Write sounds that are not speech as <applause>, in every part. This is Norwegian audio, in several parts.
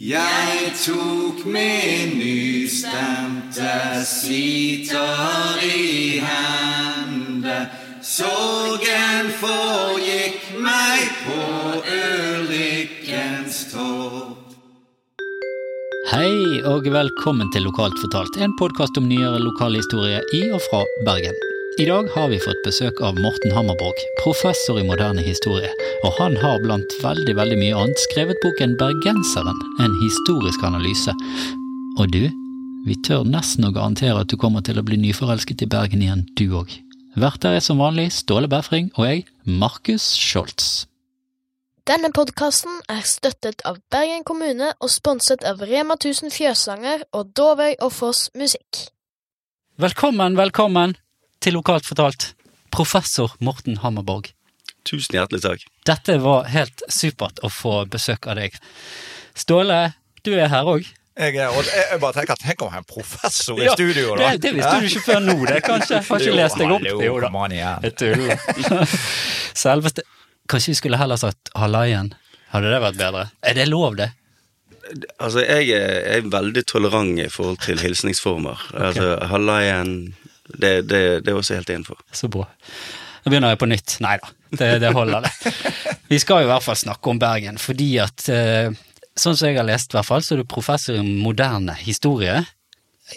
Jeg tok min nystemte sitar i hende. Sorgen forgikk meg på ulykkens topp. Hei og velkommen til Lokalt fortalt, en podkast om nyere lokalhistorie i og fra Bergen. I dag har vi fått besøk av Morten Hammerborg, professor i moderne historie, og han har blant veldig, veldig mye annet skrevet boken Bergenseren, en historisk analyse. Og du, vi tør nesten å garantere at du kommer til å bli nyforelsket i Bergen igjen, du òg. Verter er som vanlig Ståle Befring og jeg, Markus Scholz. Denne podkasten er støttet av Bergen kommune og sponset av Rema 1000 Fjøsanger og Dovøy og Foss Musikk. Velkommen, velkommen til Lokalt fortalt, professor Morten Hammerborg. Tusen hjertelig takk. Dette var helt supert å få besøk av deg. Ståle, du er her òg. Jeg, er, jeg, jeg bare tenker, Tenk å ha en professor i studio, da! Det, det visste du ikke før nå, det, kanskje? Jeg Har ikke lest deg opp? hallo, Jo da. Jeg tuller. <laughs> Selveste Kanskje vi skulle heller sagt halaien. Hadde det vært bedre? Er det lov, det? Altså, jeg er, jeg er veldig tolerant i forhold til hilsningsformer. Altså, Hallaien det, det, det er også helt innenfor. Så bra. Nå begynner jeg på nytt. Nei da, det, det holder, det. Vi skal jo i hvert fall snakke om Bergen, fordi at eh, sånn som jeg har lest, i hvert fall, så er du professor i moderne historie.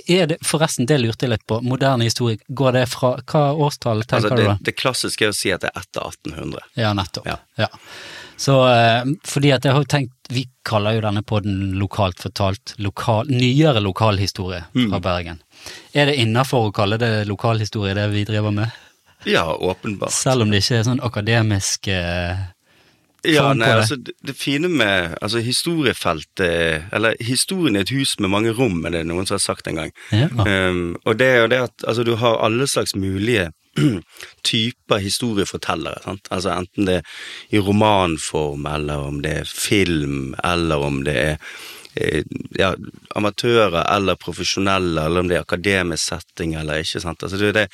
Er det, forresten, det lurte jeg litt på. Moderne historie, går det fra Hva årstall tenker Altså, du da? det klassiske er å si at det er etter 1800. Ja, nettopp. Ja. Ja. Så eh, fordi at jeg har tenkt Vi kaller jo denne podden lokalt fortalt lokal, nyere lokalhistorie fra Bergen. Er det innafor å kalle det lokalhistorie, det vi driver med? Ja, åpenbart. Selv om det ikke er sånn akademisk eh, Ja, nei, det. altså, det, det fine med altså, historiefeltet Eller historien i et hus med mange rom, er det noen som har sagt en gang. Ja. Um, og det er jo det at altså, du har alle slags mulige <clears throat> typer historiefortellere. Sant? Altså Enten det er i romanform, eller om det er film, eller om det er eh, ja, amatører eller profesjonelle, eller om det er akademisk setting eller ikke. sant? Altså det er det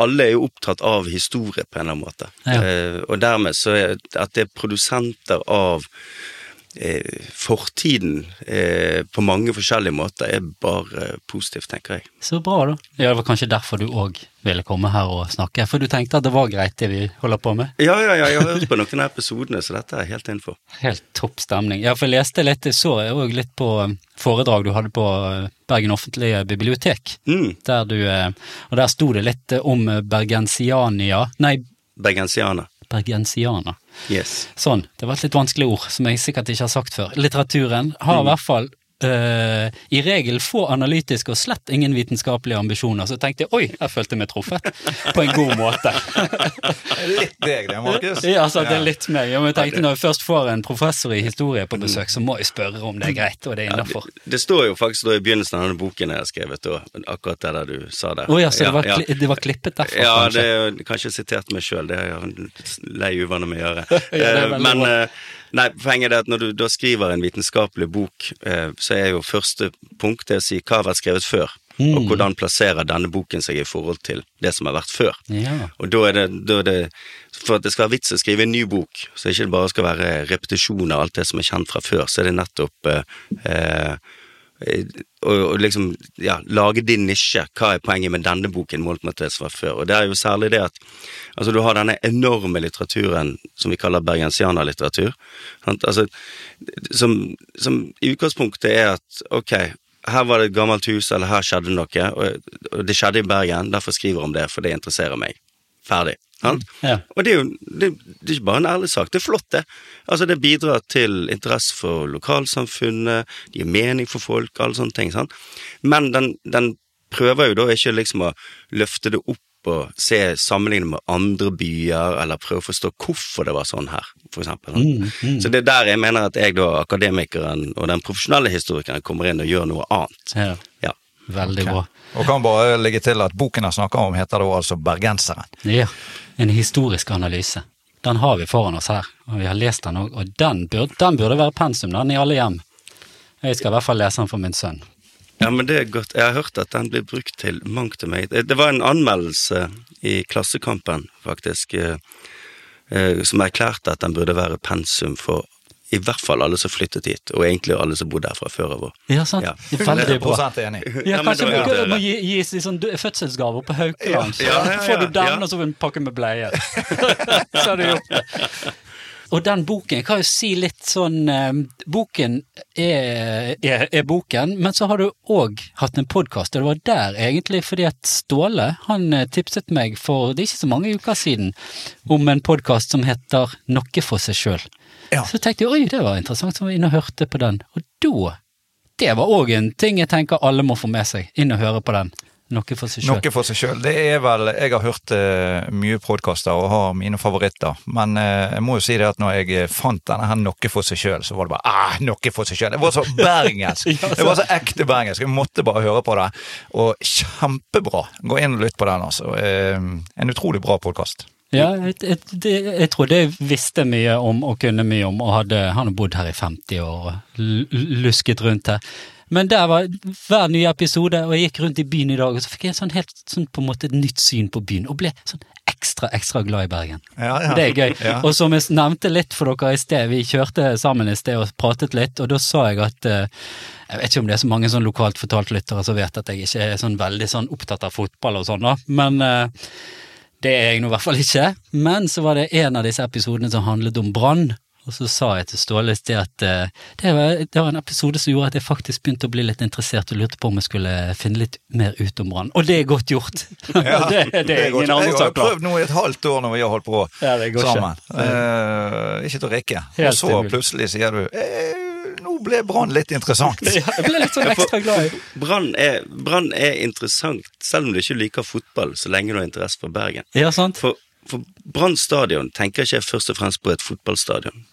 alle er jo opptatt av historie på en eller annen måte. Ja. Eh, og dermed så er at det er produsenter av fortiden eh, på mange forskjellige måter, er bare positivt, tenker jeg. Så bra, da. Ja, det var kanskje derfor du òg ville komme her og snakke, for du tenkte at det var greit det vi holder på med? Ja, ja, ja, jeg har hørt på noen av episodene, så dette er helt innenfor. Helt topp stemning. Ja, for jeg leste litt, så jeg òg litt på eh, foredrag du hadde på eh, Bergen offentlige bibliotek, Mm, der du eh, Og der sto det litt eh, om eh, bergensiania Nei, Bergensianer. Bergensianer. Yes. Sånn, det var et litt vanskelig ord som jeg sikkert ikke har sagt før. Litteraturen har i hvert fall eh, i regel få analytiske og slett ingen vitenskapelige ambisjoner, så tenkte jeg oi, jeg følte meg truffet på en god måte. Litt deg, det, Markus. ja, altså det er litt meg. Ja, men jeg tenkte når jeg først får en professor i historie på besøk, så må jeg spørre om det er greit, og det er innafor. Det står jo faktisk da i begynnelsen av denne boken jeg har skrevet, og akkurat det der du sa der. Å ja, så det var, ja. ja. det var klippet derfor? Ja, kanskje? det er kanskje sitert meg sjøl, det har jeg lei uvane med å gjøre. <laughs> er Eh, Men eh, nei, poenget er at når du da skriver en vitenskapelig bok, eh, så er jo første punkt det å si hva har vært skrevet før, Mm. og hvordan plasserer denne boken seg i forhold til det som har vært før. Ja. Og da er, det, da er det For at det skal være vits å skrive en ny bok, så ikke det bare skal være repetisjon av alt det som er kjent fra før, så er det nettopp eh, eh, og, og liksom ja, lage din nisje. Hva er poenget med denne boken målt mot det som var før? Og det er jo særlig det at altså du har denne enorme litteraturen som vi kaller bergensianerlitteratur, altså, som, som i utgangspunktet er at ok, her var det et gammelt hus, eller her skjedde noe, og, og det skjedde i Bergen, derfor skriver jeg om det, for det interesserer meg. Ferdig. Sant? Ja. Og det er jo det, det er ikke bare en ærlig sak, det er flott, det. Altså, det bidrar til interesse for lokalsamfunnet, det gir mening for folk, alle sånne ting. Sant? Men den, den prøver jo da ikke liksom å løfte det opp og se sammenligne med andre byer, eller prøve å forstå hvorfor det var sånn her, for eksempel. sant? Mm, Så det er der jeg mener at jeg da, akademikeren og den profesjonelle historikeren, kommer inn og gjør noe annet. ja. Ja. Veldig bra. Og kan bare legge til at boken jeg snakker om, heter da altså Bergenseren. Ja, en historisk analyse. Den har vi foran oss her, og vi har lest den òg, og den burde, den burde være pensum, den i alle hjem. Jeg skal i hvert fall lese den for min sønn. Ja, men det er godt. Jeg har hørt at den blir brukt til mangt og meget. Det var en anmeldelse i Klassekampen, faktisk, eh, eh, som erklærte at den burde være pensum for i hvert fall alle som flyttet hit, og egentlig alle som bodde her fra før av. Ja, sant. Ja. Veldig bra. enig. Ja, kanskje vi det må gi, gis i sånn dø- fødselsgave på Haukeland. Så Ja, ja, ja, får du den, ja. og så får du en pakke med bleier. <laughs> så har du gjort det. Og den boken, jeg kan jo si litt sånn eh, Boken er, er, er boken, men så har du òg hatt en podkast, og det var der egentlig fordi at Ståle han eh, tipset meg for det er ikke så mange uker siden om en podkast som heter Noe for seg sjøl. Ja. Så tenkte jeg oi, det var interessant, så var jeg inne og hørte på den. Og da Det var òg en ting jeg tenker alle må få med seg, inn og høre på den. Noe for seg sjøl. Noe for seg sjøl. Det er vel Jeg har hørt uh, mye podkaster og har mine favoritter, men uh, jeg må jo si det at når jeg eh, fant denne her Noe for seg sjøl, så var det bare ah, Noe for seg sjøl. Det var så <laughs> bergensk! Det var så ekte bergensk. Jeg måtte bare høre på det. Og kjempebra. Gå inn og lytt på den, altså. Uh, en utrolig bra podkast. Ja, jeg, jeg, det, jeg trodde jeg visste mye om og kunne mye om, og hadde, han har bodd her i 50 år og lusket rundt her. Men der var hver nye episode, og jeg gikk rundt i byen i dag, og så fikk jeg sånn helt sånn på en måte et nytt syn på byen, og ble sånn ekstra, ekstra glad i Bergen. Ja, ja. Det er gøy. <laughs> Ja. Og som jeg nevnte litt for dere i sted, vi kjørte sammen i sted og pratet litt, og da sa jeg at eh, jeg vet ikke om det er så mange sånn lokalt fortalt lyttere som vet at jeg ikke er sånn veldig sånn opptatt av fotball og sånn, da, men eh, det er jeg nå i hvert fall ikke. Men så var det en av disse episodene som handlet om brann. Og så sa jeg til Ståle sted at eh, det, var, det var en episode som gjorde at jeg faktisk begynte å bli litt interessert og lurte på om jeg skulle finne litt mer ut om brann. Og det er godt gjort! <laughs> det, det er ingen andre Jeg som har har prøvd nå i et halvt år når vi har holdt på Ja, det går ikke. sammen. Eh, ikke til å rekke. Helt og så umulig. plutselig sier du eh, nå ble Brann litt interessant. <laughs> Ja, jeg ble litt sånn ekstra glad i Brann er, er interessant, selv om du ikke liker fotball, så lenge du har interesse for Bergen. Ja, sant? For, for Brann stadion tenker ikke jeg først og fremst på et fotballstadion.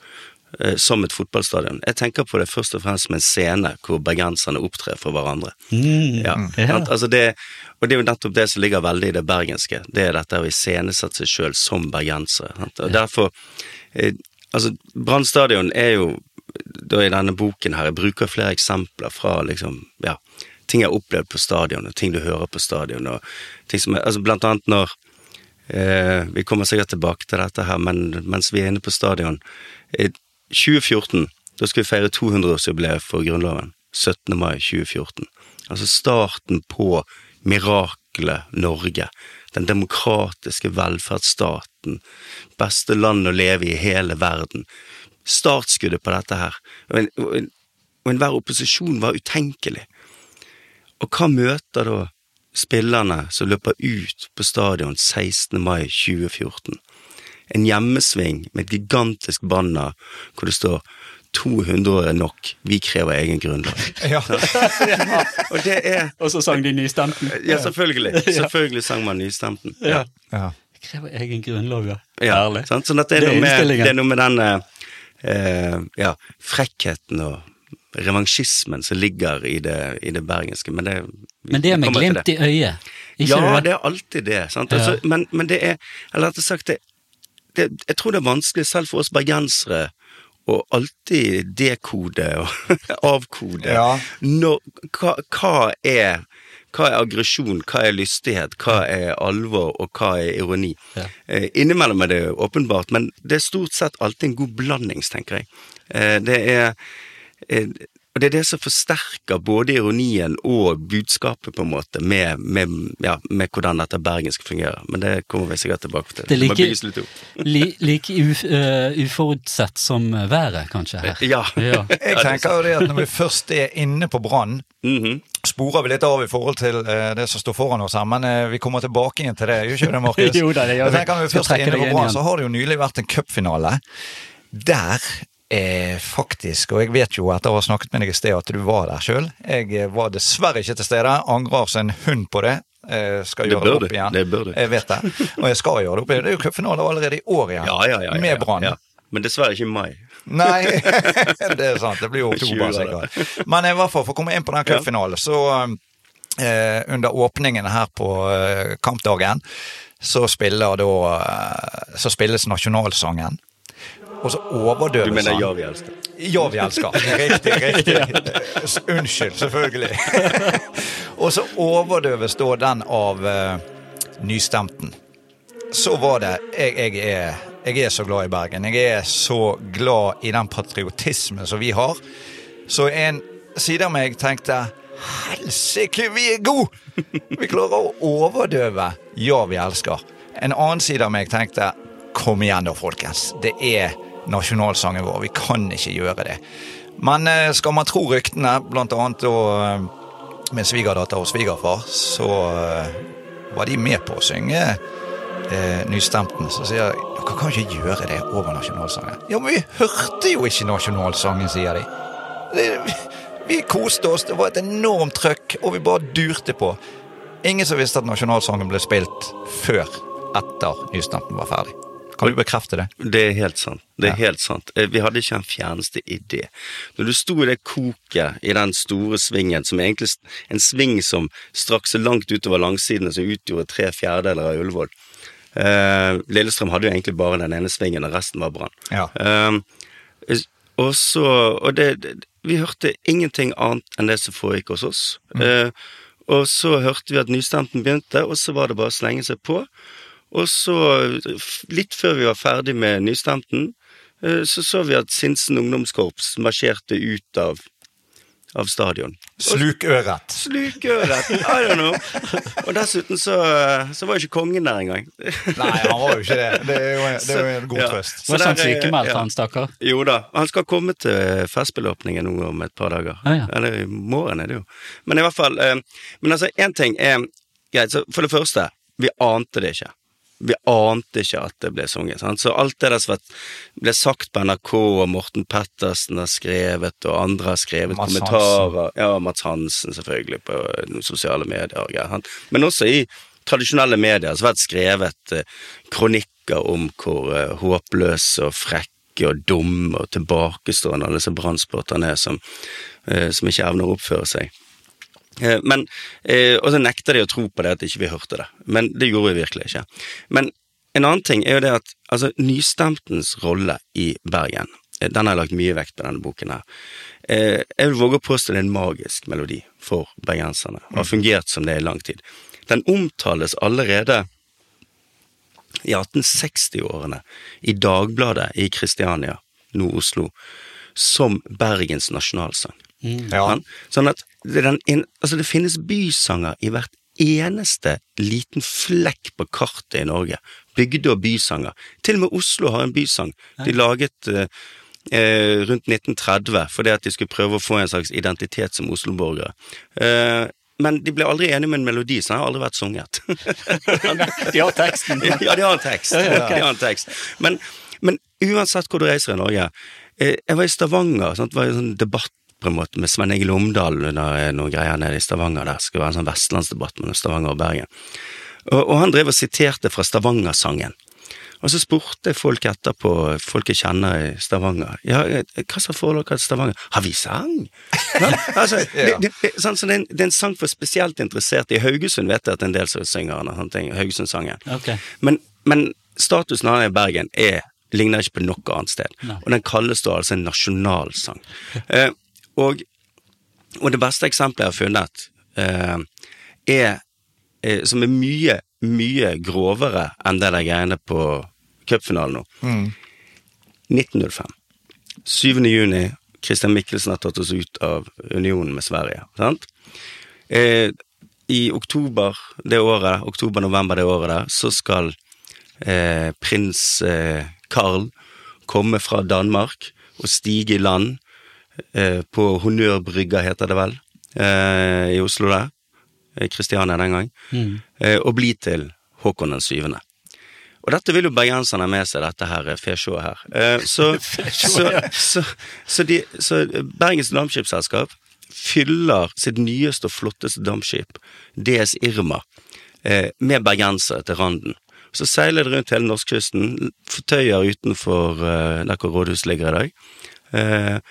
eh, Som et fotballstadion. Jeg tenker på det først og fremst som en scene hvor bergenserne opptrer for hverandre. Mm. Ja, Ja. Altså det, og det er jo nettopp det som ligger veldig i det bergenske. Det er dette å iscenesette seg sjøl som bergensere. Og derfor eh, Altså, Brann stadion er jo da i denne boken her, jeg bruker flere eksempler fra liksom, ja, ting jeg har opplevd på stadion, og ting du hører på stadion, og ting som er, altså blant annet når eh, Vi kommer sikkert tilbake til dette her, men mens vi er inne på stadion I 2014, da skal vi feire 200-årsjubileet for Grunnloven. 17. mai 2014. Altså starten på miraklet Norge. Den demokratiske velferdsstaten. Beste land å leve i i hele verden. Startskuddet på dette her. Og, en, og, en, og enhver opposisjon var utenkelig. Og hva møter da spillerne som løper ut på stadion 16. mai 2014? En hjemmesving med et gigantisk banner hvor det står 200 år er nok, vi krever egen grunnlov. <laughs> Ja. Og det er <laughs> Og så sang de nystemten. Ja, selvfølgelig. Selvfølgelig sang man nystemten. Ja. Ja. Krever egen grunnlov, ja. Ja, sant? Sånn at det er, Det er noe med, det er noe med den eh, eh, ja, frekkheten og revansjismen som ligger i det, i det bergenske, men det Men det er med glimt i øyet, ikke ja, det? det er alltid det. Sant? Ja. Altså, men, men det er Eller rettere sagt, det, det, jeg tror det er vanskelig selv for oss bergensere å alltid dekode og <laughs> avkode Ja. når, hva, hva er hva er aggresjon, hva er lystighet, hva er alvor, og hva er ironi? Ja. Eh, innimellom er det åpenbart, men det er stort sett alltid en god blandings, tenker jeg. Eh, det er og det er det som forsterker både ironien og budskapet, på en måte, med, med, ja, med hvordan dette bergensk fungerer. Men det kommer vi sikkert tilbake til. Det er like- bygges litt opp. Li, like uf, uh, uforutsett som været, kanskje, her. Ja. Ja. <laughs> Jeg tenker jo det at når vi først er inne på Brann, Mhm. sporer vi litt av i forhold til uh, det som står foran oss her, men uh, vi kommer tilbake igjen til det, gjør ikke det, <laughs> Markus? Jo da, det gjør Jeg vi. tenker Når vi først er inne på Brann, så har det jo nylig vært en cupfinale. Der eh, faktisk, og jeg vet jo etter å ha snakket med deg i sted at du var der sjøl. Jeg eh, var dessverre ikke til stede, angrer som en hund på det. Eh, skal Det gjøre det du, opp igjen. det bør du. Jeg vet det, og jeg skal gjøre det opp igjen. Det er jo cupfinale allerede i år igjen, Ja, ja, ja, med Brann. Men dessverre ikke i mai. Nei, <laughs> <laughs> det er sant. Det blir jo oktober, 20 sikkert. Men i hvert fall, for å komme inn på den cupfinalen, så eh, under åpningen her på eh, kampdagen, så spiller da eh, Så spilles nasjonalsangen. Og så overdøves Du mener han. ja, vi elsker. Ja, vi elsker. Riktig, riktig. <laughs> Unnskyld, selvfølgelig. <laughs> og så overdøves da den av uh, nystemten. Så var det jeg, jeg er Jeg er så glad i Bergen. Jeg er så glad i den patriotismen som vi har. Så en side av meg tenkte Helsike, vi er gode! Vi klarer å overdøve Ja, vi elsker. En annen side av meg tenkte Kom igjen da, folkens. Det er nasjonalsangen vår. Vi kan ikke gjøre det. Men eh, skal man tro ryktene, blant annet da eh, min svigerdatter og svigerfar, så eh, var de med på å synge eh, Nystemten. Så sier jeg dere kan ikke gjøre det over nasjonalsangen. Ja, men vi hørte jo ikke nasjonalsangen, sier de. Vi koste oss, det var et enormt trøkk, og vi bare durte på. Ingen som visste at nasjonalsangen ble spilt før etter Nystemten var ferdig. Kan du bekrefte det? Det er helt sant. Det er Ja. helt sant. Eh, Vi hadde ikke en fjerneste idé. Når du sto i det koket i den store svingen, som egentlig en sving som strakk seg langt utover langsidene, som utgjorde tre fjerdedeler av Ullevål eh, Lillestrøm hadde jo egentlig bare den ene svingen, og resten var Brann. Ja. Eh, og så Og det, Vi hørte ingenting annet enn det som foregikk hos oss. Eh, og så hørte vi at nystemten begynte, og så var det bare å slenge seg på. Og så, litt før vi var ferdig med nystemten, eh, så så vi at Sinsen ungdomskorps marsjerte ut av, av stadion. Slukøret. Slukøret! I don't know. Og dessuten så, så var jo ikke kongen der engang. Nei, han var jo ikke det. Det er jo en, det er jo en god Ja. trøst. Var ikke han sykemeldt, ja. han stakkar? Jo da, han skal komme til Festspillåpningen nå om et par dager. Ah, ja. Eller i morgen er det jo. Men i hvert fall eh, Men altså, én ting er greit. Så for det første, vi ante det ikke. Vi ante ikke at det ble sunget. Sant? Så alt det der som ble sagt på NRK, og Morten Pettersen har skrevet, og andre har skrevet Mats kommentarer Ja, Mats Hansen selvfølgelig, på sosiale medier Ja. Men også i tradisjonelle medier så har det skrevet eh, kronikker om hvor eh, håpløse og frekke og dumme og tilbakestående alle disse brannsporterne er som, eh, som ikke evner å oppføre seg. Eh, Men, eh, og så nekter de å tro på det at ikke vi hørte det, men det gjorde vi virkelig ikke. Men en annen ting er jo det at altså, nystemtens rolle i Bergen, eh, den har jeg lagt mye vekt på denne boken her. Jeg vil våge å påstå det er en magisk melodi for bergenserne, og har fungert som det i lang tid. Den omtales allerede i 1860-årene i Dagbladet i Kristiania, nå Oslo, som Bergens nasjonalsang. Ja. Sånn at det, den, altså det finnes bysanger i hvert eneste liten flekk på kartet i Norge. Bygde- og bysanger. Til og med Oslo har en bysang. De laget eh, eh, rundt 1930 fordi at de skulle prøve å få en slags identitet som Oslo-borgere. Eh, men de ble aldri enige med en melodi, så den har aldri vært sunget. <laughs> De har teksten. <laughs> ja, de har en tekst. De har en tekst. Men, men uansett hvor du reiser i Norge eh, Jeg var i Stavanger, sant? det var en sånn debatt på en måte med Sven Egil Omdal under noen greier nede i Stavanger der. Det skulle være en sånn vestlandsdebatt mellom Stavanger og Bergen. Og, og han drev og siterte fra Stavanger-sangen. Og så spurte folk etterpå, folk jeg kjenner i Stavanger, ja, hva slags forhold har dere til Stavanger? Har vi sang? <laughs> Ja, altså, <laughs> det, det, sånn, så det, er en, det er en sang for spesielt interesserte. I Haugesund vet jeg at er en del som synger den, Haugesund-sangen. Ok. Men, men statusen han den i Bergen er, ligner ikke på noe annet sted. Nei. Og den kalles da altså en nasjonalsang. <laughs> Eh, og, og det beste eksempelet jeg har funnet, eh, er eh, som er mye, mye grovere enn det der greiene på cupfinalen nå. Mm. 1905. 7. juni. Christian Michelsen har tatt oss ut av unionen med Sverige. Sant? Eh, I oktober det året, oktober-november det året der, så skal eh, prins eh, Karl komme fra Danmark og stige i land på Honnørbrygga, heter det vel, eh, i Oslo der. eh, Kristiania den gang. Mm. Eh, og bli til Håkon den syvende. Og dette vil jo bergenserne ha med seg, dette her eh, fesjået her. Eh, så, <laughs> så, så, så, de, så Bergens Dampskipsselskap fyller sitt nyeste og flotteste dampskip, DS Irma, eh, med bergensere til randen. Så seiler det rundt hele norskekysten, fortøyer utenfor eh, der hvor rådhuset ligger i dag.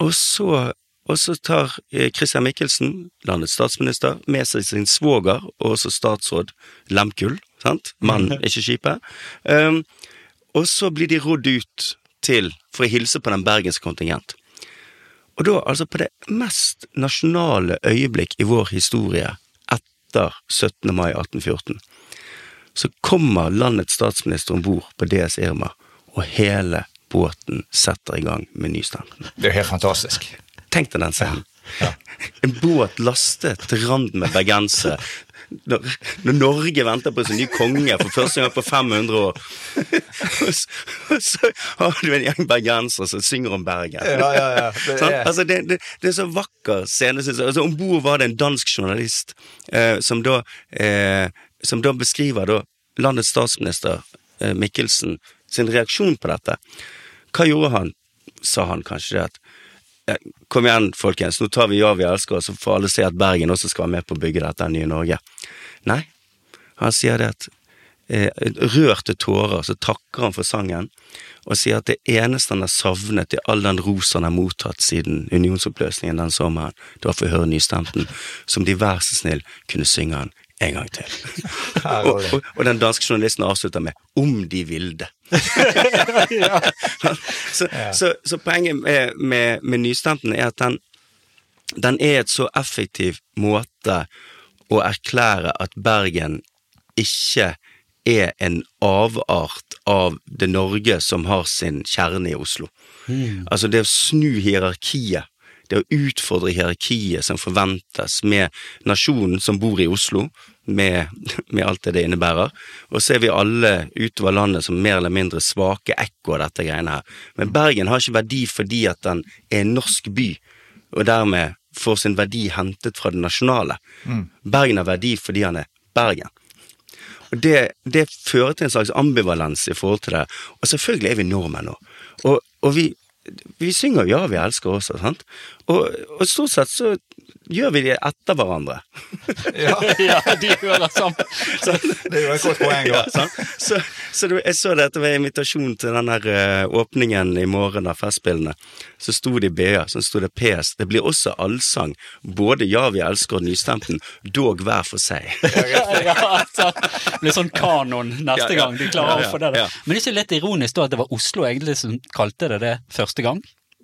Og så og så tar eh, Christian Michelsen, landets statsminister, med seg sin svoger og også statsråd Lemkull, sant? Mann, <laughs> ikke skipet. Um, og så blir de rodd ut til for å hilse på den bergenske kontingent. Og da, altså på det mest nasjonale øyeblikk i vår historie etter 17. mai 1814, så kommer landets statsminister om bord på DS Irma og hele båten setter i gang med nystemten. Det er jo helt fantastisk. Tenk deg den scenen. En båt lastet til randen med bergensere. Når, når Norge venter på sin nye konge for første gang på 500 år. Og så, og så har du en gjeng bergensere som synger om Bergen. Ja, ja, ja. Det sånn? Altså, det, det, det er så vakker scene, synes jeg. Altså, Om bord var det en dansk journalist eh, som, da, eh, som da beskriver da landets statsminister eh, Mikkelsen sin reaksjon på dette. Hva gjorde han? Sa han kanskje det at eh, Kom igjen, folkens, nå tar vi Ja, vi elsker så får alle se at Bergen også skal være med på å bygge dette nye Norge. Nei, han sier det at rørte rørt til tårer, så takker han for sangen, og sier at det eneste han har savnet i all den ros han har mottatt siden unionsoppløsningen den sommeren, det var for å høre nystemten, som de vær så snill kunne synge han en gang til. <laughs> og, og, og den danske journalisten avslutter med 'om de vilde'. <laughs> <laughs> så, så, så poenget med, med, med nystemten er at den, den er et så effektiv måte å erklære at Bergen ikke er en avart av det Norge som har sin kjerne i Oslo. Altså det å snu hierarkiet, det å utfordre hierarkiet som forventes med nasjonen som bor i Oslo, med, <laughs> med alt det det innebærer. Og så er vi alle utover landet som mer eller mindre svake ekko av dette greiene her. Men Bergen har ikke verdi fordi at den er en norsk by, og dermed får sin verdi hentet fra det nasjonale. Bergen har verdi fordi han er Bergen. Og det, det fører til en slags ambivalens i forhold til det. Og selvfølgelig er vi nordmenn nå. Og, og vi, vi synger 'Ja, vi elsker' også, sant? Og, og stort sett så gjør vi det etter hverandre. <laughs> Ja, <laughs> ja, de det sammen. det er jo et godt poeng. <laughs> Ja, da. Så, så det, jeg så dette ved invitasjonen til den her eh, åpningen i morgen av Festspillene. Så sto det i BA, så sto det PS. Det blir også allsang. Både 'Ja, vi elsker' og nystemten, dog hver for seg. ja, altså, det blir sånn kanon neste Ja, ja. gang. De klarer Ja, ja, å få det. ja. der. Men det er ikke litt ironisk da at det var Oslo egentlig som kalte det det første gang?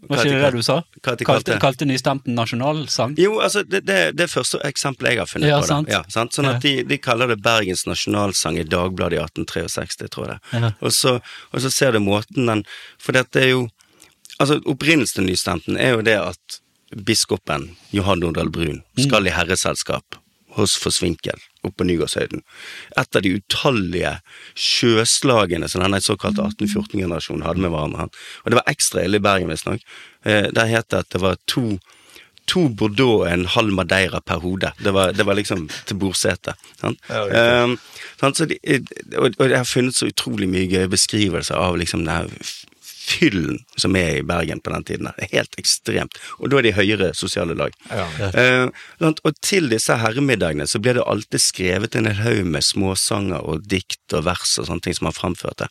Var ikke det det du sa? hva de Kalte, kalte? nystemten nasjonalsang? Jo, altså, det, det, det er første eksempelet jeg har funnet Ja, på sant. Ja, sant? Sånn at de, de kaller det Bergens nasjonalsang i Dagbladet i 1863, tror jeg. Ja. Og, så, og så ser du måten den For dette er jo Altså, opprinnelsen til nystemten er jo det at biskopen, Johan Nordal Brun, skal i herreselskap hos Forsvinkel oppe på Nygårdshøyden. Et av de utallige sjøslagene som denne såkalte 1814-generasjonen hadde med hverandre. Og det var ekstra ille i Bergen, visstnok. Eh, der het det at det var to to Bordeaux og en halv Madeira per hode. Det var, det var liksom til bordsete. Sant? Ja. Um, sant? De, og, og jeg har funnet så utrolig mye gøye beskrivelser av liksom den fyllen som er i Bergen på den tiden. Det er helt ekstremt. Og da er de høyere sosiale lag. Ja. Eh, og til disse herremiddagene så ble det alltid skrevet en hel haug med småsanger og dikt og vers og sånne ting som han framførte.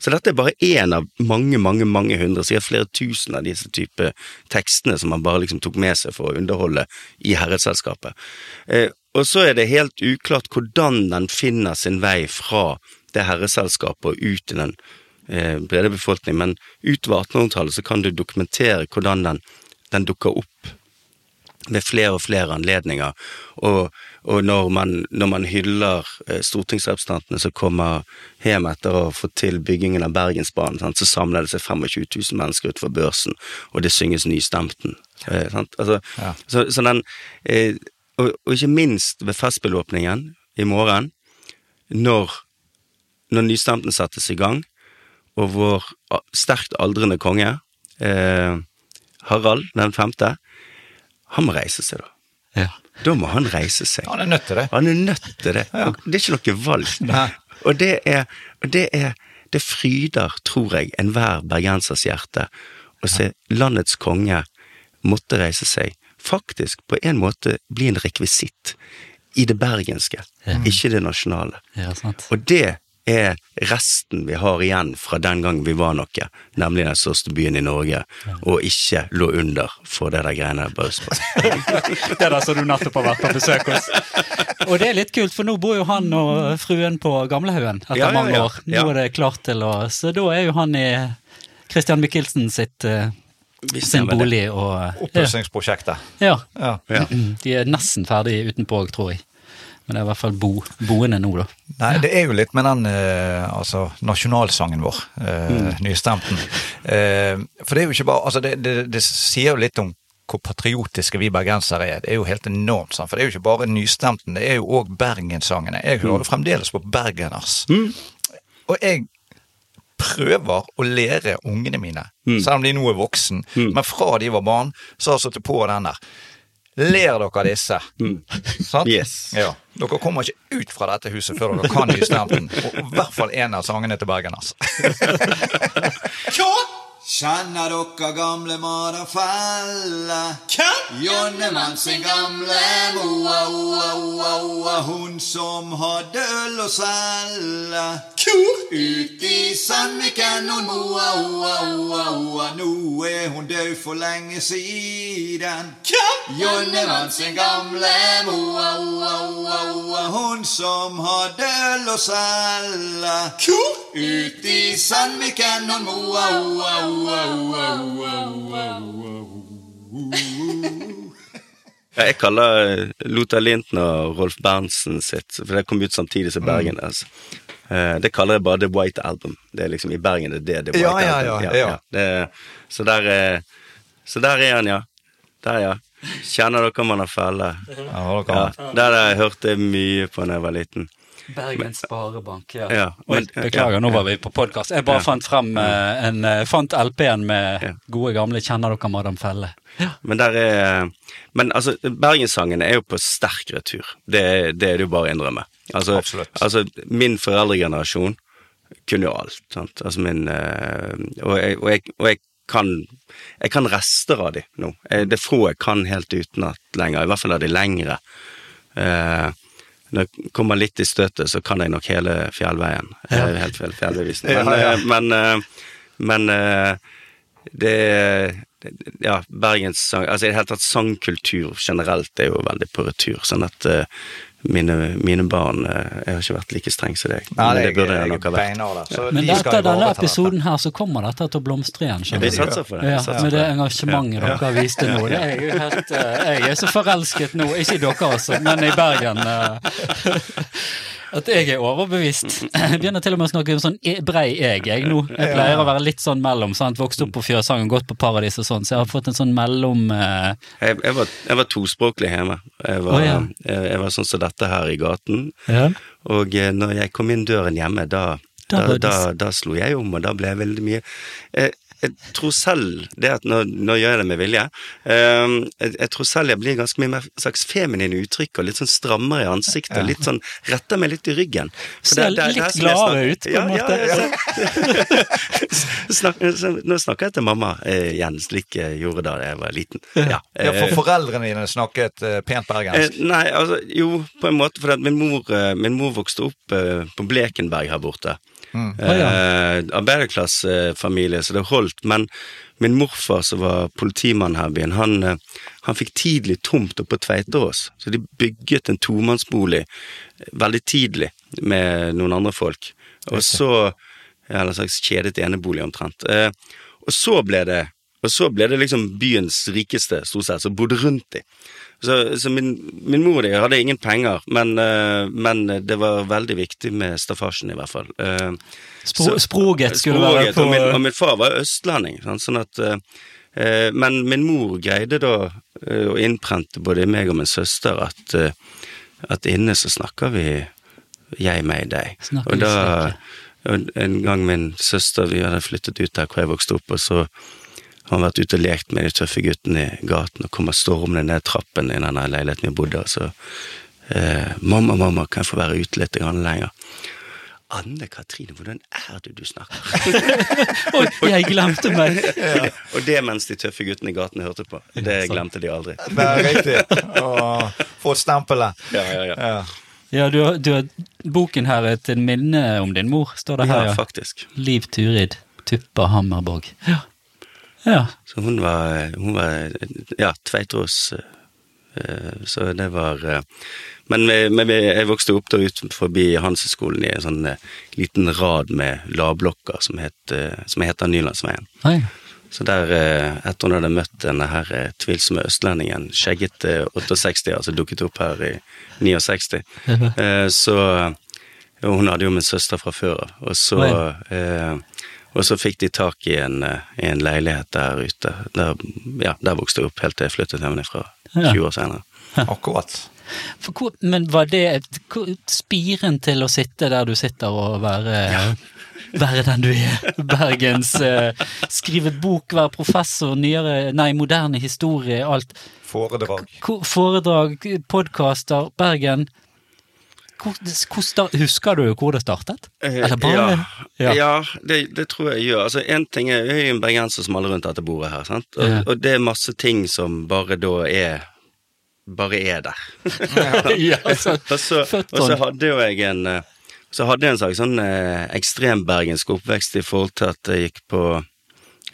Så dette er bare én av mange, mange mange hundre, sikkert flere tusen av disse type tekstene som man bare liksom tok med seg for å underholde i herreselskapet. Eh, og så er det helt uklart hvordan den finner sin vei fra det herreselskapet og ut i den brede befolkning, men utover 1800-tallet så kan du dokumentere hvordan den, den dukker opp ved flere og flere anledninger. Og, og når, man, når man hyller eh, stortingsrepresentantene som kommer hjem etter å få til byggingen av Bergensbanen, sant, så samler det seg 25 000 mennesker utenfor børsen, og det synges nystemten. Eh. Altså, Ja. så, så den, eh, og, og ikke minst ved festspillåpningen i morgen, når, når nystemten settes i gang, og vår sterkt aldrende konge, eh, Harald den femte, han må reise seg, da. Ja. Da må han reise seg. Han er nødt til det. Han er nødt til det. Ja. det er ikke noe valg. <laughs> Nei. Og det er, det er Det fryder, tror jeg, enhver bergensers hjerte å se landets konge måtte reise seg. Faktisk på en måte bli en rekvisitt i det bergenske, ikke det nasjonale. Ja, sant. Og det er resten vi har igjen fra den gangen vi var noe, nemlig den største byen i Norge, og ikke lå under for det der greiene på Østfold. på. <laughs> Det er der som du nettopp har vært på besøk hos. Og det er litt kult, for nå bor jo han og fruen på Gamlehaugen etter Ja, ja, mange år. Nå Ja. er det klart til å Så da er jo han i Christian Michelsen sitt, eh, sin bolig og Oppussingsprosjektet. ja. Ja. Ja. De er nesten ferdig utenpå òg, tror jeg. Men det er i hvert fall bo, boende nå, da. Nei, det er jo litt med den eh, altså, nasjonalsangen vår, eh, Mm. nystemten. Eh, for det er jo ikke bare Altså, det, det, det sier jo litt om hvor patriotiske vi bergensere er. Det er jo helt enormt, sant? for det er jo ikke bare nystemten, det er jo òg bergenssangene. Jeg hører mm. fremdeles på Bergeners. Og jeg prøver å lære ungene mine, selv om de nå er voksen, men fra de var barn, så har jeg satt på den der. Ler dere disse? Sant? Yes. Ja. Dere kommer ikke ut fra dette huset før dere kan nystemten. Og i hvert fall en av sangene til Bergeners. Kjenner dere gamle Marafelle? Jonnemann sin gamle moa, oa, oa, oa, hun som hadde øl å selge. Ut i Sandviken, hun moa, oa, oa, oa, nå er hun død for lenge siden. Jonnemann sin gamle moa, oa, oa, oa, hun som hadde øl å selge. Ut i Sandviken, hun moa, oa, oa, oa, oa, oa, oa. Ja, jeg kaller Lothar Linton og Rolf Berntsen sitt, for det kom ut samtidig som Bergen. Altså. Eh, Det kaller jeg bare The White Album. Det er liksom I Bergen det er det The White Ja, ja, Album. ja, ja. Det, så, der, er- så der er han, ja. Der, ja. Kjenner dere man har felle? Ja, har- der jeg hørt det mye på da jeg var liten. Bergens Sparebank, ja. Ja, Oi, men- beklager, nå var vi på podkast. Jeg bare Ja. fant frem eh, en eh, Fant LP-en med Ja. gode gamle 'Kjenner dere Madam Felle'? Men der er Men altså, Bergenssangen er jo på sterk retur. Det, det er det jo bare å innrømme. Altså, Absolutt. altså min foreldregenerasjon kunne jo alt. Sant? Altså min eh, og, jeg, og, jeg, og jeg kan Jeg kan rester av de nå. Det er få jeg kan helt utenat lenger. I hvert fall av de lengre. Eh, når jeg kommer litt i støtet, så kan jeg nok hele fjellveien. Ja. er helt fjell, fjellbevisende. Ja, Men, ja. ja. men, eh, men eh, det Ja, bergenssang Altså i det hele tatt sangkultur generelt er jo veldig på retur. Sånn at eh, mine, mine barn eh, Jeg har ikke vært like streng som deg. Nei, men det, det burde jeg jeg nok ha vært. der. ja. Men de etter denne episoden her, så kommer dette til å blomstre igjen. Vi skjønner du. satser på det. Ja, satser med det engasjementet dere viste nå. Det er jo helt, eh, jeg er så forelsket nå, ikke i dere altså, men i Bergen. Eh, At jeg er overbevist. <laughs> Jeg begynner til og med å snakke om sånn e- brei jeg, jeg nå. Jeg pleier å være litt sånn mellom. sant? Vokst opp på Fjøsangen, gått på Paradis og sånn, så jeg har fått en sånn mellom uh... Jeg, jeg, var, jeg var tospråklig hjemme. Jeg var, oh, ja. jeg, jeg var sånn som dette her i gaten. ja. Og eh, når jeg kom inn døren hjemme, da, Da da, da, da, slo jeg om, og da ble jeg veldig mye jeg, jeg tror selv det at Nå, nå gjør jeg det med vilje. eh, jeg, jeg tror selv jeg blir ganske mye mer slags feminine uttrykk, og litt sånn strammere i ansiktet. Litt sånn Retter meg litt i ryggen. For Ser er- er litt gladere snakker- ut, på en måte. Ja, ja, <laughs> så- <laughs> Snak, så, nå snakker jeg til mamma eh, igjen, slik jeg gjorde da jeg var liten. Ja, Ja, eh, for foreldrene dine snakket eh, pent Eh, bergensk. nei, altså, jo, på en måte, for at min mor, eh, min mor vokste opp eh, på Blekenberg her borte. Mm. Eh, Arbeiderklassefamilie, så det holdt. Men min morfar, som var politimann her i byen, han, eh, han fikk tidlig tomt oppe på Tveiterås. Så de bygget en tomannsbolig eh, veldig tidlig med noen andre folk. Og så ja, En slags kjedet enebolig, omtrent. Eh, og så ble det og så ble det liksom byens rikeste, stort sett, som bodde rundt dem. Så, så min, min mor de hadde ingen penger, men, eh, men det var veldig viktig med staffasjen, i hvert fall. Eh, Spro så- Sproget skulle være på og, min, og min far var østlending, sånn at eh, Men min mor greide da å innprente både meg og min søster at, at inne så snakker vi jeg, meg, deg. Snakker og da En gang min søster, vi hadde flyttet ut der hvor jeg vokste opp, og så har vært ute og lekt med de tøffe guttene i gaten og kommer stormende ned trappen i denne leiligheten vi bodde i, så eh, 'Mamma, mamma, kan jeg få være ute litt lenger?' Anne Katrine, hvordan er det du snakker? <laughs> Oi, jeg glemte meg! <laughs> og det mens de tøffe guttene i gaten hørte på. Det glemte de aldri. Det er riktig. Og fått stempelet. Ja, ja, ja. Ja. Ja, du du har boken her er til minne om din mor, står det her, Ja, ja. faktisk. Liv Turid Tuppa Hammerborg. Ja. Ja. Så hun var, hun var ja, Tveitrås eh, Så det var eh, Men, vi- men jeg vokste opp da ut forbi Hanseskolen i en sånn eh, liten rad med lavblokker som, het, som heter Nylandsveien. Oi. Så der, etter hun hadde møtt denne her tvilsomme østlendingen, skjeggete 68, altså dukket opp her i 69, eh, så Hun hadde jo min søster fra før av, og så Oi. Og så fikk de tak i en, eh, en leilighet der ute. Der, ja, der vokste jeg opp helt til jeg flyttet hjemmefra Ja. 20 år senere. Akkurat. For hvor, men var det hvor- spiren til å sitte der du sitter og være, <laughs> være den du er? Bergens eh, Skrive bok, være professor, nyere Nei, moderne historie, alt. Foredrag. Foredrag, podkaster, Bergen. Husker du hvor det startet? Eh, ja, Ja. ja det, det tror jeg gjør. Altså, en ting er, Jeg er en bergenser som alle rundt dette bordet her, sant? Og, Ja. og det er masse ting som bare da er Bare er der. ja, <laughs> altså, og, så, og så sånn. hadde jo jeg en eh, Så hadde jeg en slags sånn eh, ekstrembergensk oppvekst i forhold til at jeg gikk på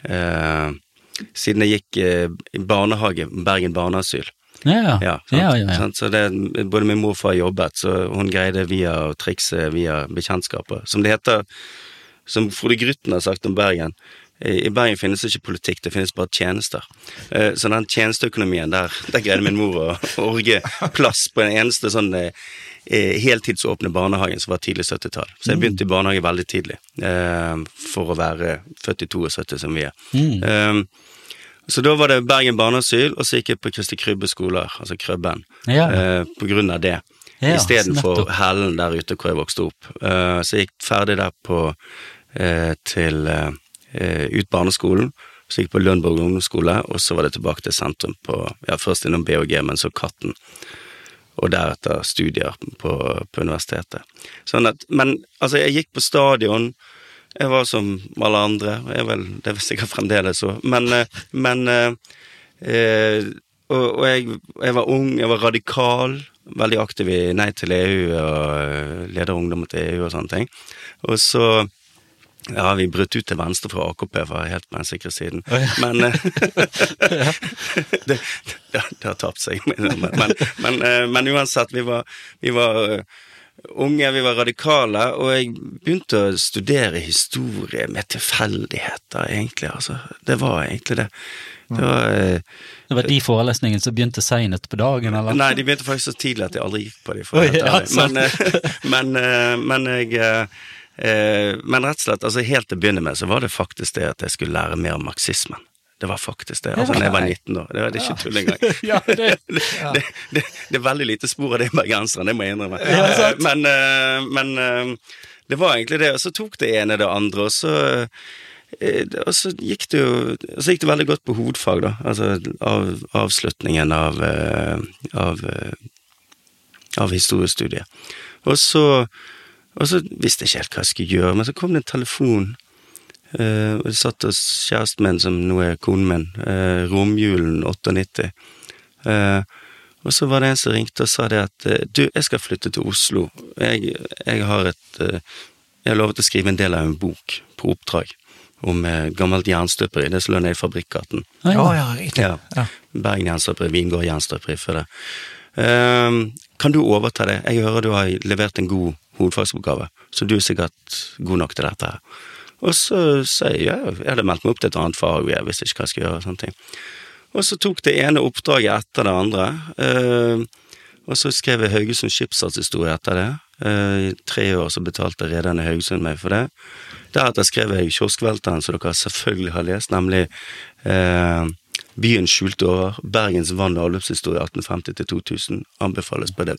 eh, Siden jeg gikk eh, i barnehage, Bergen barneasyl. Ja, Ja, ja, ja? Så det, både min mor og far jobbet, så hun greide via å trikse via bekjentskaper. Som det heter, som Frode Grytten har sagt om Bergen. I Bergen finnes det ikke politikk, det finnes bare tjenester. Eh, Så den tjenesteøkonomien, der, der greide min mor å orge plass på den eneste sånn eh, eh, heltidsåpne barnehagen som var tidlig 70-tall. Så jeg begynte i barnehage veldig tidlig, for å være født i 72 som vi er. Mm. Så da var det Bergen barneasyl, og så gikk jeg på Kristi Krybbe skoler, altså Krøbben, Ja. eh, på grunn av det. Ja, Istedenfor. Hellen der ute hvor jeg vokste opp. Eh, så jeg gikk ferdig der på eh, til eh, ut barneskolen. Så gikk jeg på Lundborg ungdomsskole, og så var det tilbake til sentrum på ja, først innom BHG, men så Katten. Og deretter studier på, på universitetet. Sånn at, men altså, jeg gikk på stadion. Jeg var som alle andre, og jeg vel, det er sikkert fremdeles så, men, eh, men eh, eh, og, og jeg, jeg var ung, jeg var radikal, veldig aktiv i Nei til EU og eh, leder ungdommen til EU og sånne ting. Og så ja, vi brøt ut til venstre fra AKP, for helt på den sikre siden. Men eh, <laughs> <laughs> det, det, det har tapt seg. Men, men, men, men uansett, vi var, vi var unge, vi var radikale, og jeg begynte å studere historie med tilfeldigheter, egentlig. Altså, det var egentlig det. Det var eh, Det var de forelesningene som begynte seinest på dagen, eller? Nei, de begynte faktisk så tidlig at jeg aldri gikk på dem. Helt ja, men, eh, men, eh, men jeg Men rett og slett, altså helt til å begynne med, så var det faktisk det at jeg skulle lære mer om marxismen. Det var faktisk det. Altså, da jeg var 19 år. Det var det er ikke tull engang. <laughs> Ja, det, ja. det, det, det er veldig lite spor av det i bergenseren, det må jeg innrømme. Ja, men eh, men eh, det var egentlig det, og så tok det ene det andre, og så eh, og så gikk det jo så gikk det veldig godt på hovedfag, da. Altså av, avslutningen av, eh, av, eh, av historiestudiet. Og så, og så visste jeg ikke helt hva jeg skulle gjøre, men så kom det en telefon. Eh, og det satt hos kjæresten min, som nå er konen min, uh, romjulen 98. Uh, og så var det en som ringte og sa det at eh, du, jeg skal flytte til Oslo. Jeg, jeg har et eh, Jeg har lovet å skrive en del av en bok på oppdrag om eh, gammelt jernstøperi. Det som lå nede i Fabrikkgaten. Ah, Ja, ja. Ja. Ja. Bergen jernstøperi, Vingård jernstøperi før det. Ehm, kan du overta det? Jeg hører du har levert en god hovedfagsoppgave, så du er sikkert god nok til dette her. Og så sier jeg jeg hadde meldt meg opp til et annet fag, jeg visste ikke hva jeg skulle gjøre. og sånne ting. Og så tok det ene oppdraget etter det andre. Eh, og så skrev jeg Haugesund skipsfartshistorie etter det. Eh, I tre år så betalte rederne Haugesund meg for det. Deretter skrev jeg Kioskvelteren, som dere selvfølgelig har lest, nemlig eh, Byens skjulte over, Bergens vann- og avløpshistorie 1850 til 2000. Anbefales på det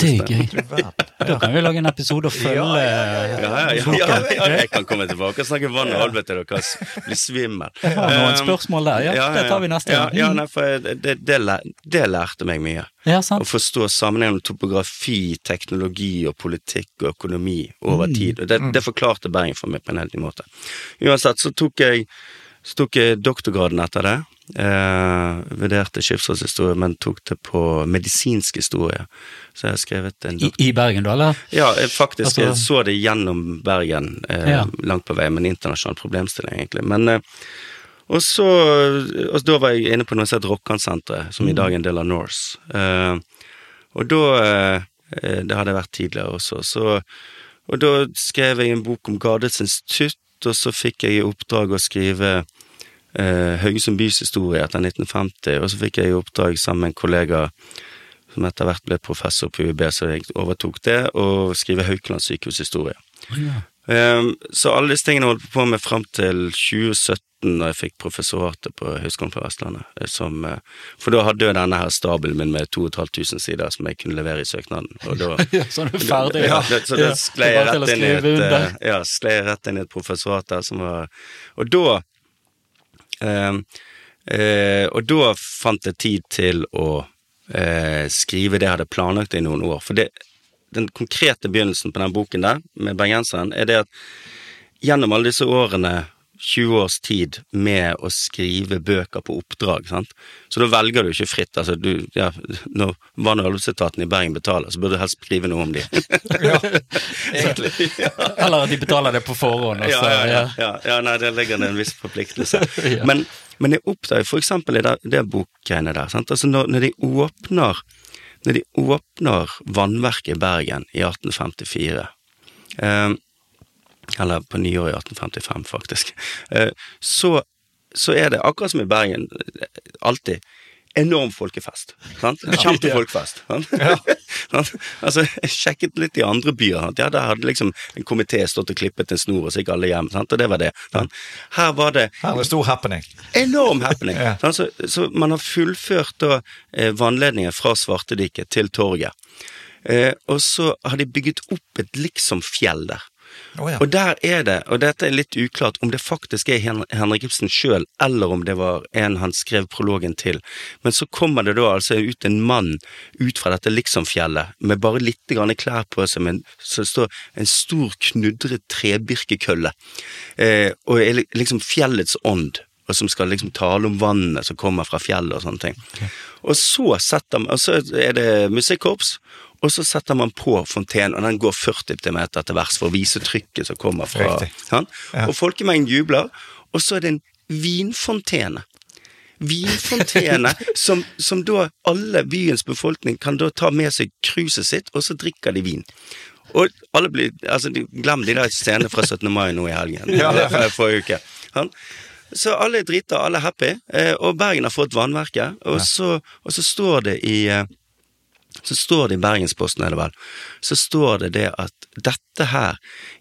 det er gøy. Da kan vi lage en episode og følge Ja, ja, ja, ja, ja, jeg kan komme tilbake og snakke vann og avløp til dere blir svimmel. har noen Um, spørsmål der, ja, det tar vi neste gang. Ja, nei, for det, det, det, lærte meg mye. Ja, Å forstå sammenhengen mellom topografi, teknologi og politikk og økonomi over Mm. tid. Og det, det forklarte Bergen for meg på en helt ny måte. Uansett så tok jeg, så tok jeg doktorgraden etter det. Eh, vurderte skipsfartshistorie, men tok det på medisinsk historie. Så jeg har skrevet en doktor... I Bergen, da, eller? Ja, jeg faktisk Altså- jeg så det gjennom Bergen eh, Ja. langt på vei, med en internasjonal problemstilling, egentlig. Men eh, og så og da var jeg inne på noe som het Rokkansenteret, som Mm. i dag er en del av Norse. Eh, og da eh, Det hadde jeg vært tidligere også. Så, og da skrev jeg en bok om Gardets institutt, og så fikk jeg i oppdrag å skrive eh, Haugesund bys historie etter 1950, og så fikk jeg i oppdrag sammen med en kollega som etter hvert ble professor på UiB, så jeg overtok det, å skrive Haukeland sykehushistorie. Um, så alle disse tingene holdt på med fram til 2017, da jeg fikk professoratet på Høgskolen på Vestlandet. eh, Som, eh, for da hadde jeg denne her stabelen min med 2500 sider som jeg kunne levere i søknaden. Og da, <laughs> Ja, så er du ferdig. ja, så da Ja, sklei jeg rett inn i et, ja, rett inn i et professorat der som var Og da Og da fant jeg tid til å eh, skrive det jeg hadde planlagt i noen år. For det, den konkrete begynnelsen på den boken der, med bergenseren, er det at gjennom alle disse årene 20 års tid med å skrive bøker på oppdrag, sant. Så da velger du ikke fritt. Altså, du, ja, når vann- og avløpsetaten i Bergen betaler, så burde du helst skrive noe om de. <laughs> Egentlig. <laughs> Eller at de betaler det på forhånd. Ja, Altså, ja, ja, ja. ja, ja, nei, der ligger det en viss forpliktelse. <laughs> Ja. Men, men jeg oppdager for eksempel i det, det bokgreiene der, sant? Altså når, når de åpner når de åpner vannverket i Bergen i 1854 eh, eller på nyåret i 1855, faktisk. Eh, så, så er det akkurat som i Bergen, alltid, enorm folkefest. Sant? Kjempefolkfest. Sant? Ja. <laughs> altså, jeg sjekket litt i andre byer. Sant? Ja, Der hadde liksom en komité stått og klippet en snor, og så gikk alle hjem. Sant? Og det var det. Sant? Her var det Her var det stor happening. enorm happening. <laughs> Ja. Så, så man har fullført da eh, vannledningen fra Svartediket til torget. Eh, og så har de bygget opp et liksom fjell der. Å ja. Og der er det, og dette er litt uklart om det faktisk er Hen Henrik Ibsen sjøl, eller om det var en han skrev prologen til, men så kommer det da altså ut en mann ut fra dette liksom-fjellet, med bare litt grann klær på seg, men så står en stor knudret trebirkekølle, eh, og er liksom fjellets ånd. Og som skal liksom tale om vannet som kommer fra fjellet og sånne ting. Og så setter man, og så er det musikkorps, og så setter man på fontenen, og den går 40 meter til vers for å vise trykket som kommer fra han. Ja. Og folkemengden jubler, og så er det en vinfontene. Vinfontene <laughs> som, som da alle byens befolkning kan da ta med seg kruset sitt, og så drikker de vin. Og alle blir, altså Glem de der scenene fra 17. mai nå i helgen. Ja, <laughs> ja. Forrige uke. Sant? Så alle er drita, alle er happy, eh, og Bergen har fått vannverket, og, så, og så står det i eh, så står det i Bergensposten, er det vel, så står det det at dette her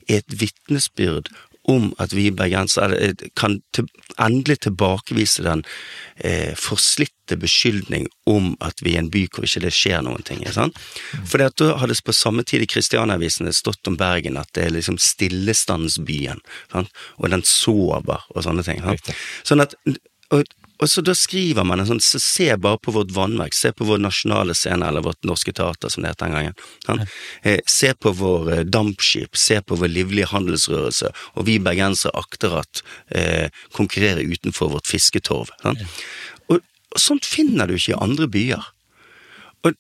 er et vitnesbyrd om at vi bergensere eh, kan til, endelig tilbakevise den eh, forslitte beskyldning om at vi er en by hvor ikke det skjer noen ting. Sant? For det at da hadde på samme tid i Kristianiavisene stått om Bergen at det er liksom stillestandsbyen, sant? og den sover og sånne ting. Sant? Sånn at, og, og så da skriver man en sånn, så se bare på vårt vannverk, se på vår nasjonale scene, eller vårt norske teater, som det het den gangen. Sånn? Eh, se på vår eh, dampskip, se på vår livlige handelsrørelse, og vi bergensere akter at eh, konkurrere utenfor vårt fisketorv. Sånn? Og, og sånt finner du ikke i andre byer. Og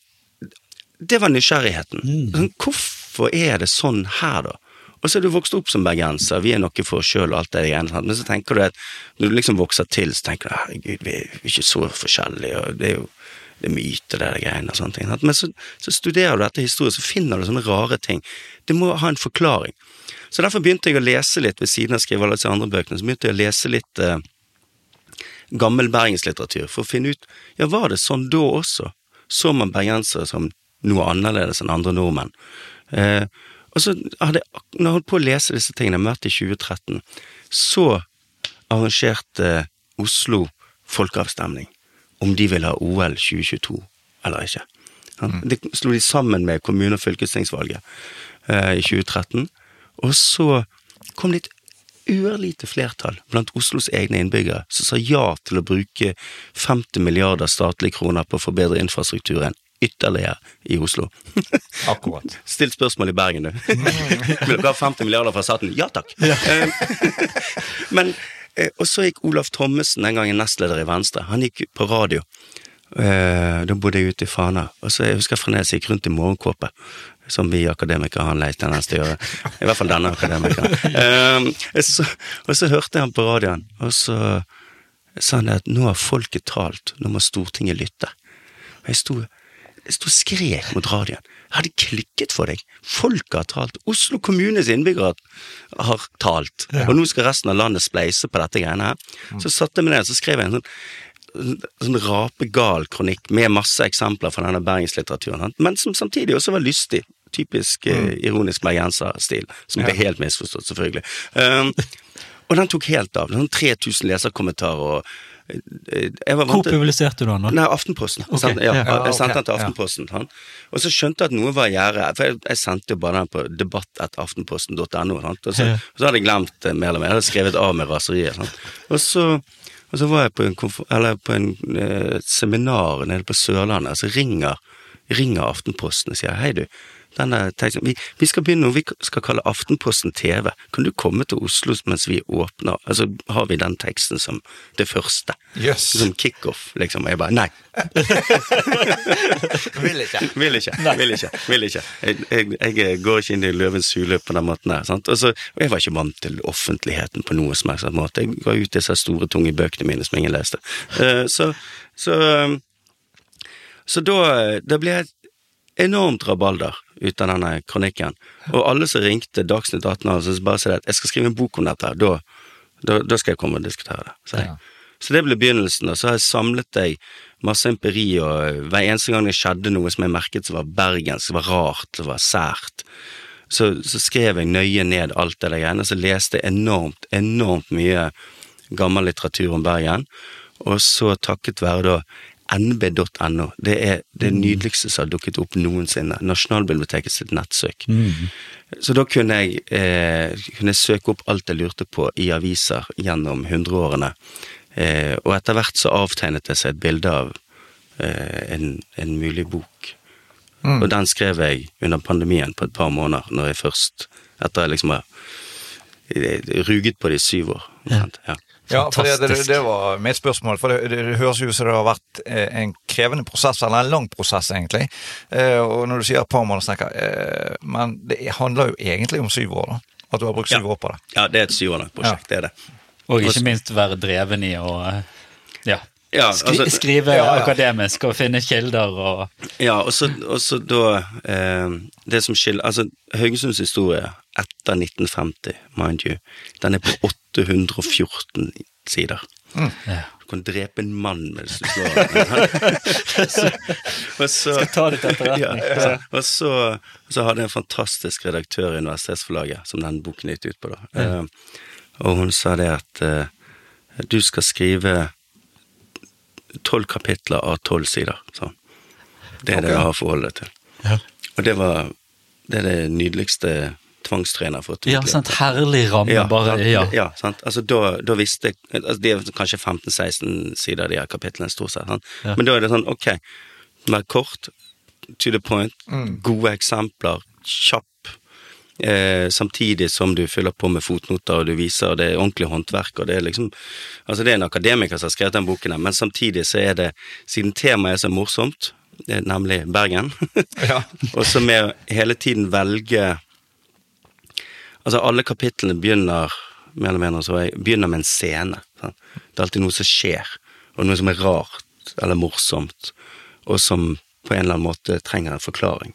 det var nysgjerrigheten. Sånn, hvorfor er det sånn her, da? Og så er du vokst opp som bergenser, vi er noe for oss sjøl og alt det greiene, men så tenker du at når du liksom vokser til, så tenker du herregud, vi er ikke så forskjellige, og det er jo det er myter, det greiene og sånne ting. Men så, så studerer du dette historisk, så finner du sånne rare ting. Det må ha en forklaring. Så derfor begynte jeg å lese litt ved siden av å skrive alle disse andre bøkene, så begynte jeg å lese litt eh, gammel bergenslitteratur for å finne ut ja, var det sånn da også? Så man bergensere som noe annerledes enn andre nordmenn? Eh, og så hadde jeg, når jeg holdt på å lese disse tingene, jeg møtte i 2013, så arrangerte Oslo folkeavstemning om de ville ha OL 2022 eller ikke. Ja, Det slo de sammen med kommune- og fylkestingsvalget eh, i 2013, og så kom det et ørlite flertall blant Oslos egne innbyggere som sa ja til å bruke 50 milliarder statlige kroner på å forbedre infrastrukturen ytterligere i Oslo. <laughs> Akkurat. Still spørsmål i Bergen, du. <laughs> Vil dere ha 50 milliarder fra staten? Ja takk. Ja. <laughs> Men, eh, og så gikk Olaf Thommessen, den gangen nestleder i Venstre, han gikk på radio. Eh, Da bodde jeg ute i Fana, og så jeg husker fremdeles jeg gikk rundt i morgenkåpe, som vi akademikere har en lei tendens til å gjøre. I hvert fall denne akademikeren. Um, så- Og så hørte jeg han på radioen, og så sa han det at nå har folket talt, nå må Stortinget lytte. Og jeg sto jeg sto og skrek mot radioen. Jeg hadde klikket for deg. Folket har talt. Oslo kommunes innbyggere har talt. Og nå skal resten av landet spleise på dette greiene her. Så satte jeg meg ned og så skrev jeg en sånn, sånn rapegal kronikk med masse eksempler fra denne bergenslitteraturen, men som samtidig også var lystig. Typisk eh, ironisk bergenserstil, som ble helt misforstått, selvfølgelig. Um, og den tok helt av. Sånn 3000 leserkommentarer og Hvor publiserte du den. Nei, Aftenposten. Jeg Ok, sendte, ja, ja. Jeg sendte den til. Aftenposten. Han. Og så skjønte jeg at noe var i gjære, for jeg, jeg sendte jo bare den på debatt.aftenposten.no. Og, og så hadde jeg glemt det mer eller mer. Jeg hadde skrevet av med raseriet. Og så, og så var jeg på en, eller på en eh, seminar nede på Sørlandet, så ringer, ringer Aftenposten og sier hei, du. Denne vi, vi skal begynne noe vi skal kalle Aftenposten TV. Kan du komme til Oslo mens vi åpner? Altså har vi den teksten som det første. Yes. Som kickoff, liksom. Og jeg bare nei. <laughs> Vil ikke. Vil ikke. Vil ikke. Vil ikke. Jeg, jeg, jeg går ikke inn i løvens hule på den måten her. Sant? Og, så, og jeg var ikke vant til offentligheten på noe som helst måte. Jeg ga ut disse store, tunge bøkene mine som ingen leste. Uh, så, så, eh, så da, da ble jeg et enormt rabalder ut av denne kronikken. Og alle som ringte Dagsnytt 18 og så bare sa at jeg skal skrive en bok om dette, her, da, da, da skal jeg komme og diskutere det. Så. Ja. Så det ble begynnelsen, og så har jeg samlet deg masse empiri, og hver eneste gang det skjedde noe som jeg merket som var bergensk, som var rart, som var sært, så, så skrev jeg nøye ned alt det der greiene, så leste jeg enormt, enormt mye gammel litteratur om Bergen, og så takket være da nb.no, det er det nydeligste som har dukket opp noensinne, Nasjonalbiblioteket sitt nettsøk. Så da kunne jeg, eh, kunne jeg søke opp alt jeg lurte på i aviser gjennom hundreårene. Eh, og etter hvert så avtegnet det seg et bilde av eh, en, en mulig bok. Og den skrev jeg under pandemien på et par måneder, når jeg først, etter jeg liksom har eh, ruget på det i syv år. sant? Ja. Ja, for det, det, det var mitt spørsmål. For det, det, det høres ut som det har vært eh, en krevende prosess, eller en lang prosess, egentlig. Eh, og når du sier et par måneder, snakker, tenker jeg eh, Men det handler jo egentlig om syv år, da. At du har brukt syv Ja. år på det. ja, det er et syv år langt prosjekt, det er det. Og ikke minst være dreven i å ja, Ja, skri altså- skrive Ja, ja. akademisk og finne kilder og Ja, og så, da eh, Det som skiller Altså, Haugesunds historie etter 1950, mind you, den er på 814 sider. Mm. Du kan drepe en mann mens du slår ham. <laughs> og så Skal ta det til etterretning. Ja, ja. Og så, så hadde jeg en fantastisk redaktør i Universitetsforlaget, som den boken gikk ut på, da. Eh, og hun sa det at uh, du skal skrive tolv kapitler av tolv sider. Så. Det er det jeg har forholdet til. Ja. Og det var det er det nydeligste tvangstrener for fått. ja, sant. Herlig ramme, bare. Ja. ja sant? Altså, da, da visste jeg altså, Det er kanskje 15-16 sider, de her kapitlene, stort sett. Ja. Men da er det sånn, ok, vær kort, to the point, Mm. gode eksempler, kjapp, eh, samtidig som du fyller på med fotnoter, og du viser, og det er ordentlig håndverk, og det er liksom Altså, det er en akademiker som har skrevet den boken, men samtidig så er det, siden temaet er så morsomt, er nemlig Bergen, <laughs> Ja. og så med hele tiden velge Altså, alle kapitlene begynner mer eller mindre så jeg, begynner med en scene. Sant? Det er alltid noe som skjer, og noe som er rart eller morsomt, og som på en eller annen måte trenger en forklaring.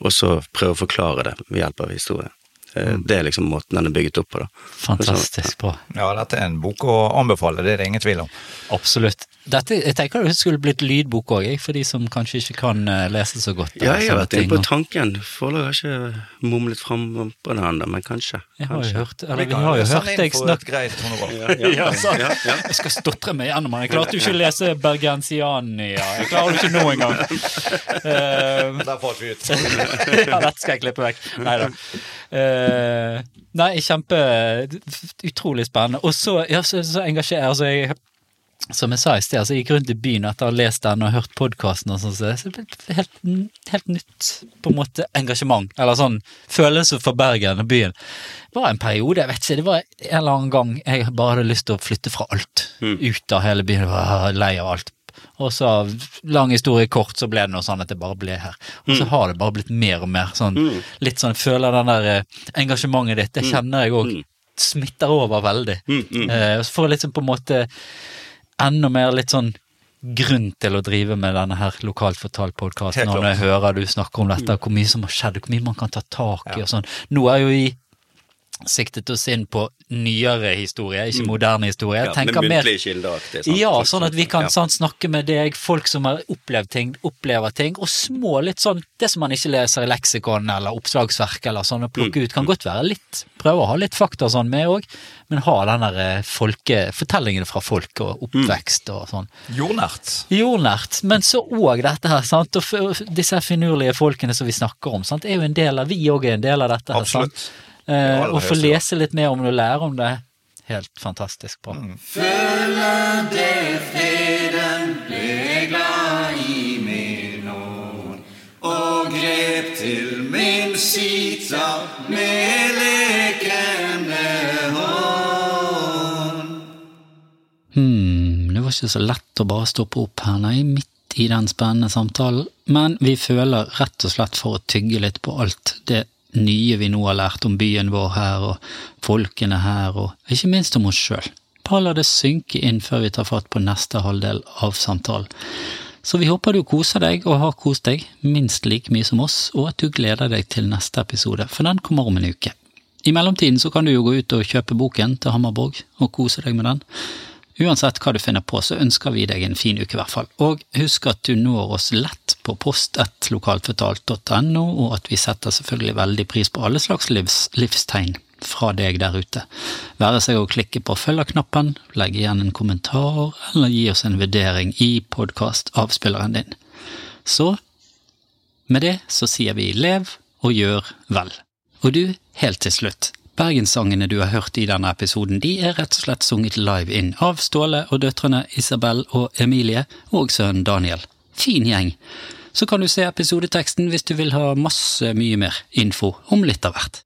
Og så prøve å forklare det ved hjelp av historie. Eh, Det er liksom måten den er bygget opp på, da. Fantastisk bra. ja, dette er en bok å anbefale, det er det ingen tvil om. Absolutt. Dette, jeg tenker det skulle blitt lydbok òg, for de som kanskje ikke kan eh, lese så godt. Ja, jeg har vært inne på tanken. Forlaget har ikke mumlet fram på det ennå, men kanskje. Jeg har jo kanskje. hørt, eller Vi vi har jo hørt deg snakke. Ja, ja, Ja. Jeg skal stotre meg gjennom den. Jeg klarte jo ikke å lese Bergensiania. Jeg klarer det ikke nå engang. <laughs> Eh, Der falt vi ut. <laughs> ja, dette skal jeg klippe vekk. Nei da. Eh, nei, kjempe Utrolig spennende. Og så, ja, så, så engasjerer altså jeg som jeg sa i sted, altså jeg gikk rundt i byen etter å ha lest den og hørt podkasten sånn, så det ble helt, helt nytt på en måte engasjement, eller sånn følelse for Bergen og byen. Det var en periode, jeg vet ikke, det var en eller annen gang jeg bare hadde lyst til å flytte fra alt, ut av hele byen, jeg var lei av alt. Og så, lang historie kort, så ble det noe sånn at jeg bare ble her. Og så har det bare blitt mer og mer sånn, litt sånn, føler den der eh, engasjementet ditt, det kjenner jeg òg smitter over veldig. Mm, mm. Eh, så får jeg liksom på en måte enda mer litt sånn grunn til å drive med denne her lokalt fortalt-podkasten, når jeg hører du snakker om dette, hvor mye som har skjedd, hvor mye man kan ta tak i og sånn. Nå er jo vi siktet oss inn på nyere historie, ikke moderne historie. Ja, tenker med muntlige kilder. Er sant. ja, sånn at vi kan Ja. sant, snakke med deg, folk som har opplevd ting, opplever ting, og små litt sånn, det som man ikke leser i leksikon eller oppslagsverk eller sånn, å plukke ut, kan godt være litt, prøve å ha litt fakta sånn med òg, men ha den der eh, folke, fortellingene fra folk og oppvekst og sånn. Jordnært. Jordnært, men så òg dette her, sant, og disse finurlige folkene som vi snakker om, sant, er jo en del av, vi òg er en del av dette her, sant. Eh, og få lese litt mer om det og lære om det, helt fantastisk bra. Føler det freden ble glad i min ånd og grep til min sita med lekende hånd. Hmm, det var ikke så lett å bare stoppe opp her, nei, midt i den spennende samtalen, men vi føler rett og slett for å tygge litt på alt det nye vi nå har lært om byen vår her, og folkene her, og ikke minst om oss sjøl. Bare la det synke inn før vi tar fatt på neste halvdel av samtalen. Så vi håper du koser deg og har kost deg minst like mye som oss, og at du gleder deg til neste episode, for den kommer om en uke. I mellomtiden så kan du jo gå ut og kjøpe boken til Hammerborg og kose deg med den. Uansett hva du finner på, så ønsker vi deg en fin uke i hvert fall. Og husk at du når oss lett på post1lokalfortalt.no, og at vi setter selvfølgelig veldig pris på alle slags livs, livstegn fra deg der ute. Være seg å klikke på følgerknappen, legge igjen en kommentar, eller gi oss en vurdering i podkastavspilleren din. Så med det så sier vi lev og gjør vel. Og du, helt til slutt. Bergenssangene du har hørt i denne episoden, de er rett og slett sunget live inn av Ståle og døtrene Isabel og Emilie og sønnen Daniel. Fin gjeng. Så kan du se episodeteksten hvis du vil ha masse mye mer info om litt av hvert.